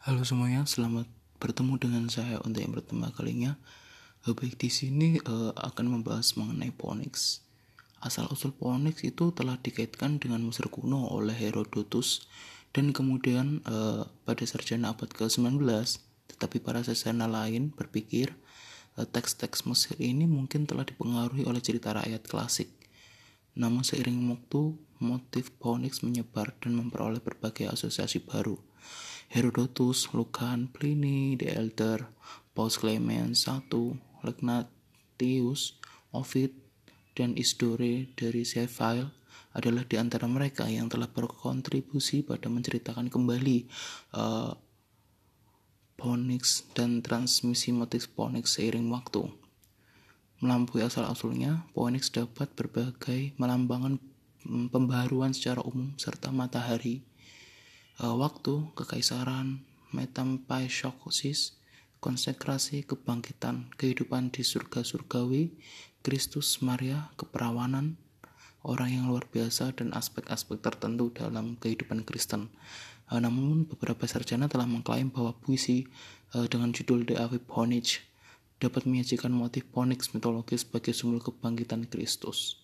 Halo semuanya, selamat bertemu dengan saya untuk yang pertama kalinya. Uh, baik di sini uh, akan membahas mengenai Phoenix. Asal usul Phoenix itu telah dikaitkan dengan Mesir kuno oleh Herodotus dan kemudian uh, pada sarjana abad ke-19. Tetapi para sarjana lain berpikir teks-teks Mesir ini mungkin telah dipengaruhi oleh cerita rakyat klasik. Namun seiring waktu, motif Phoenix menyebar dan memperoleh berbagai asosiasi baru Herodotus, Lucan, Pliny the Elder, Paus Clemens I, Legnatius, Ovid, dan Isdore dari Seville adalah di antara mereka yang telah berkontribusi pada menceritakan kembali uh, Phoenix dan transmisi motif Phoenix seiring waktu. Melampaui asal-usulnya, Phoenix dapat berbagai melambangkan pembaruan secara umum serta matahari, uh, waktu, kekaisaran, metampaishokosis, konsekrasi, kebangkitan, kehidupan di surga surgawi, Kristus, Maria, keperawanan, orang yang luar biasa dan aspek-aspek tertentu dalam kehidupan Kristen. Uh, namun beberapa sarjana telah mengklaim bahwa puisi uh, dengan judul The Ave Ponich dapat menyajikan motif Ponix mitologis sebagai sumber kebangkitan Kristus.